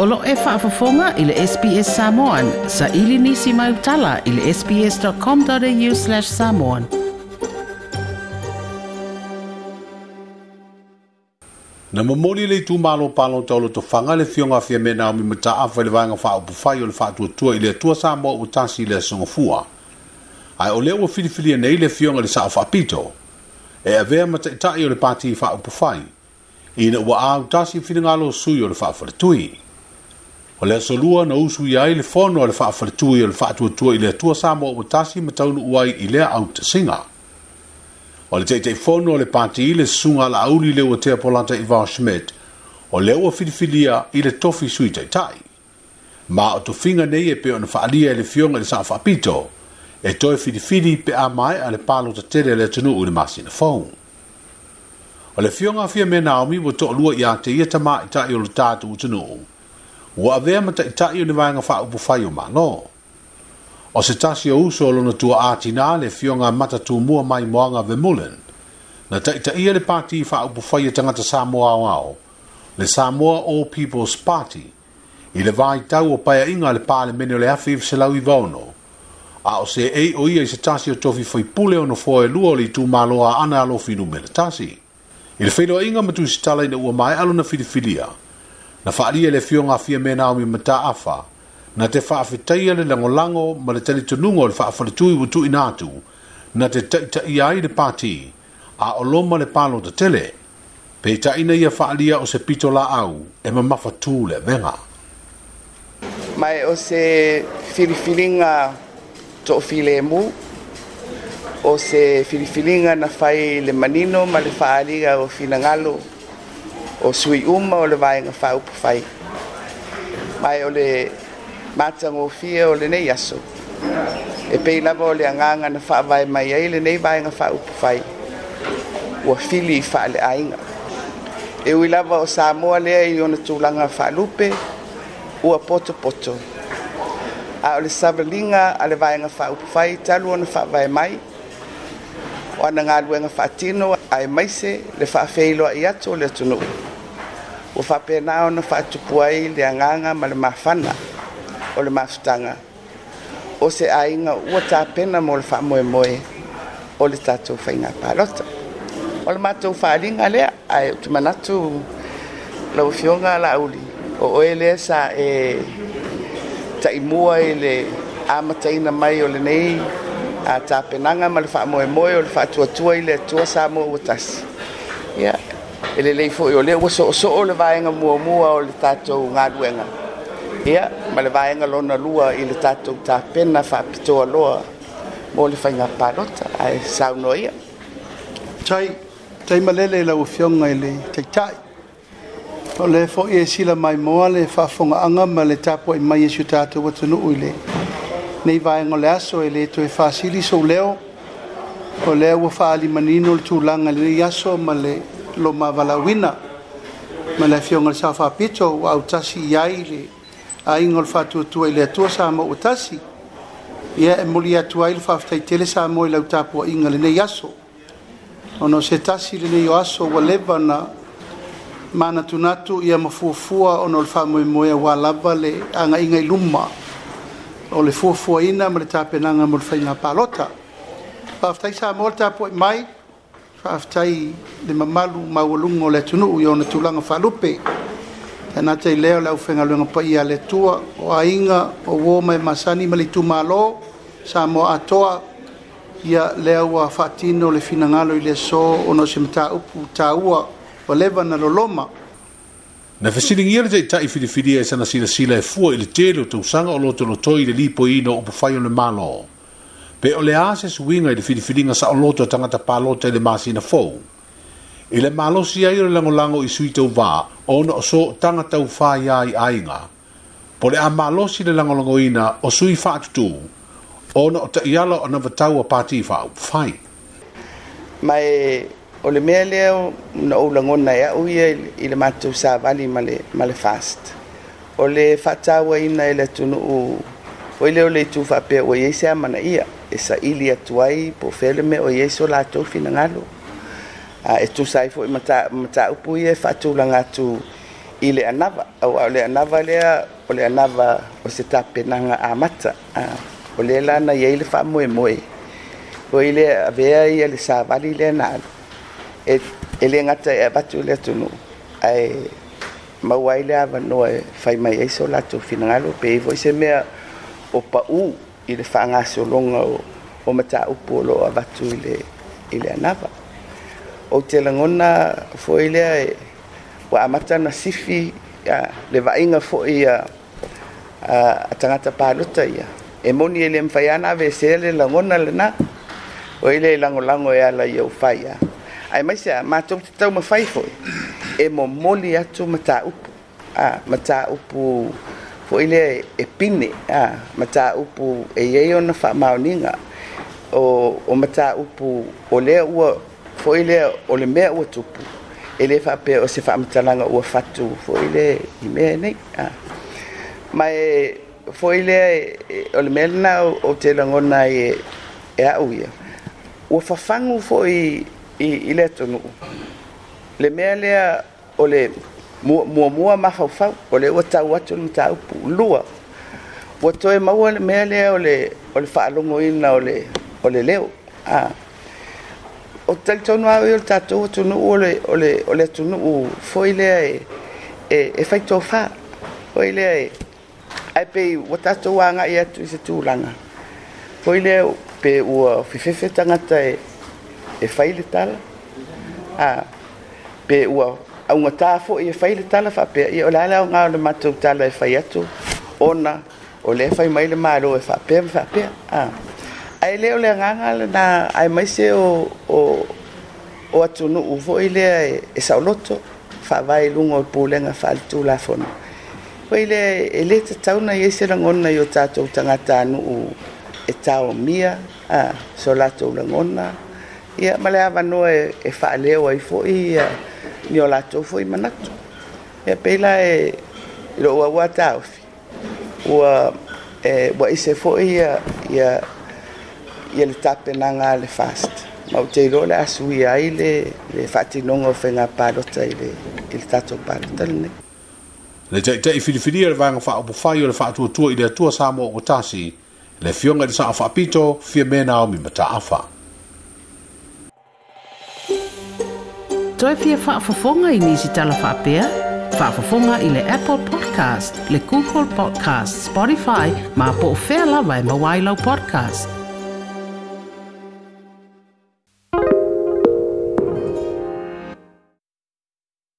Olof lo e whaafafonga i SPS Samoan. Sa ili nisi mai utala i le sps.com.au slash samoan. Na mamoni le tu malo palo tau to fanga le fionga fia mena o mi afa le vanga whaopufai o le whaatuatua i le atua Samoa o tasi le songafua. Ai o leo filifili nei le fionga le sao whaapito. E avea mataitai o le pati whaopufai. Ina ua au tasi fina ngalo sui o le whaafale o le no na usu ia ai le fono a le faafaletua i o le faatuatua i le atua sa mo ua tasi ma taunuu ai i lea autasiga o le taʻitaʻifono o le pati i le susuga alauli i le ua tea polata i o lea ua filifilia i le tofi sui tai. ma o finga nei e pe ona faaalia i le fioga i le saʻofaapito e toe filifili pe a maeʻa le palo tele le atunuu u le masinafou o le fioga afia me naomi ua lua iā te ia ta o le tu atunuu ua avea ma taʻitaʻi o le vaega faaupufai o maalō o se tasi o uso o lona tuaatinā le fioga matatumua mai moaga vemulen na taʻitaʻia le pati faaupufai e tagata samoa aoao le samoa o peoples party i le vaitau o paeaʻiga a le palemene o le afi feselau i vaono a o se ei o ia i se tasi o tofi faipule ona foaelua o le itumālo aana alofi lume le tasi i le feiloaʻiga ma tusitala ina ua maeʻalo na filifilia fili na faaalia i le fioga afia me na aumi mataafa na te faafetaia le lagolago ma le talitonuga o le faafaletui ua tuuina atu na te taʻitaʻia ai le pati a o loma le palo tatele peitaʻina ia faaalia o se pito laau e mamafatū le avega mae o se filifiliga toʻafilemu o se filifiliga na fai le manino ma le faaaliga o finagalo o sui uma o le vaega faaupu fai mae o le matagofia o lenei aso e pei lava o le agaga na faavae mai ai lenei vaega faaupu fai ua fili i faaleaiga e ui lava o samoa lea i ona tulaga faalupe ua potopoto a o le savaliga a le vaega faaupu talu ona faavae mai o ana galuega faatino ae maise le faafeiloaʻi atu o le atunuu ua faapena ona faatupu ai le agaga ma le mafana o le mafutaga o se aiga ua tapena mo le faamoemoe o le tatou faiga palota o le matou faaliga lea ae utu manatu laua fioga lauli o oe lea sa e taʻimua i le amataina mai o lenei a tapenaga ma le faamoemoe o le faatuatua i le atua sa mo ua tasi ia yeah ele lei foi ole o so so ole vai nga mua mua ole tato nga duenga ia ma le vai nga lona lua ile tato ta pena fa pito loa mo le fainga parot ai sa no ia tai tai ma lele la ufionga ile tai tai o le fo ye sila mai mo le fa fonga anga ma le tapo i mai yesu tato wa tunu ile nei vai nga le aso ile to e fasili so leo o le wa fa ali manino le tulanga le yaso ma le lo mavalawina ma le afioga le sa faapito ua autasi i ai le aiga o le faatuatua i le atua sa mo ua tasi ia e moli atu ai le faafetaitele sa mo i lautapuaʻiga lenei aso ona o se tasi lenei o aso ua leva na manatunatu ia mafuafua ona o le faamoemoea ua lava le agaiga i luma o le fuafuaina ma le tapenaga mo le faigā palota faafetai sa mo le tapuaʻi mai faafetai le mamalu maualuga o le atunuu i ona tulaga faalupe tanata i lea o le aufegaluega paia a le atua o aiga o uō mae masani ma le itumālō sa moa atoa ia lea ua faatino o le finagalo i le aso ona o se mataupu tāua o leva na loloma na fesiligia le taʻitaʻi filifilia e sanasilasila e fua i le tele o tausaga o loto lotoi i le lipoina o upufai o le mālō pe o le a se suiga i le filifiliga saʻoloto e tagata palota i e le masina fou i le malosi ai o le lagolago i sui tauvā ona o so tagataufā iā i aiga po le a malosi i le lagolagoina o sui faatutū ona o taʻiala o na vatau a pati faaupufai mae o le mea lea na oulagona e aʻu ia i le matou savali ma le fast o le faatāuaina e le atunuu o i lea o le itu faapea ua iai se amana ia e saʻili atu ai po feleme o ieso latou finagalo a e tusai foʻi mataupu ia e faatulaga e atu i le anava aua o le anava lea o le anava o se tapenaga amata o lē la na iai le faamoemoe oi lea avea ia e le savali lea naalo e lē gata e avatu le atunuu ae maua ai le avanoa e fai mai ai so latou finagalo pei foʻi se mea o paʻū i le faagasologa o, o mataupu o loo avatu i le, le anava ou te lagona foi lea e ua amata na sifi a, le vaiga foi a, a, a tagata palota ia e moni e le mafaia na avesea le lagona lenā o ile lagolago e ala ia ufai a ae mai sea matou tatau mafai foi e momoli atu mataupu a mataupu foi le e pine a mata upu e ye ona fa mauninga o o mata upu o le ua foi le o le mea ua tupu e fa pe o se fa matalanga ua fatu foi le i mea ne a mai foi le o le mea na o te langona e e au ia ua fangu foi i, i le tonu le mea lea o le mua mua mua ma fau fau o le ua tau atu ni tau pu lua ua toe maua le mea lea o le o le whaalongo ina o le o le leo a o tali tonu au i o le tatou atu nu o le o le o le atu nu u fo i e e, e fa tō fā fo i lea e ai pei ua tatou a ngai atu i se tūlanga fo i lea pe ua fififetangata e e fai le tala a pe ua augatā foʻi e fai le tala faapea ia o le ala o le matou tala e fai atu ona o lea fai mai le mālō e faapea ma faapea ae lea o le agaga lanā ae mai o atunuu foʻi lea e, e saʻoloto faavaeluga o le pulega faaletulafona pai lea e, e lē tatauna iai se lagona i o tatou tagata anuu e taomia so latou lagona ia ma le avanoa e, faaleo e ai foʻi ia ni o latou foi manatu e pei la e lo wa taofi ua e ua ise foʻi ia ia ia le tapenaga a le fast ma te teilo le asui ai le le faatinoga o pa palota i le i le tatou palota lenei le taʻitaʻi filifilia le vaega faaopofai o le faatuatua i le atua sa mo o tasi le fioga i le fa pito fia mena o mi mataafa toi fia whaafafonga i nisi tala whaapea? Whaafafonga i le Apple Podcast, le Google Podcast, Spotify, ma po o whea lawa e mawailau podcast.